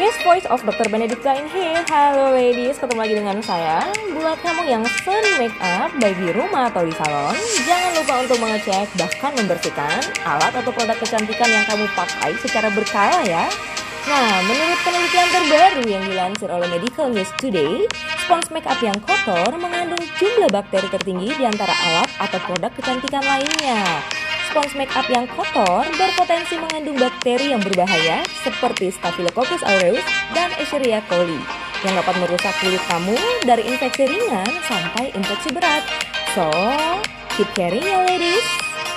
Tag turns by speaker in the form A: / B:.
A: Yes, voice of Dr. Benedicta in here. Halo ladies, ketemu lagi dengan saya. Buat kamu yang sun make up, baik di rumah atau di salon, jangan lupa untuk mengecek bahkan membersihkan alat atau produk kecantikan yang kamu pakai secara berkala ya. Nah, menurut penelitian terbaru yang dilansir oleh Medical News Today, spons makeup yang kotor mengandung jumlah bakteri tertinggi di antara alat atau produk kecantikan lainnya. Spons makeup yang kotor berpotensi mengandung bakteri yang berbahaya seperti Staphylococcus aureus dan Escherichia coli yang dapat merusak kulit kamu dari infeksi ringan sampai infeksi berat. So, keep caring ya ladies.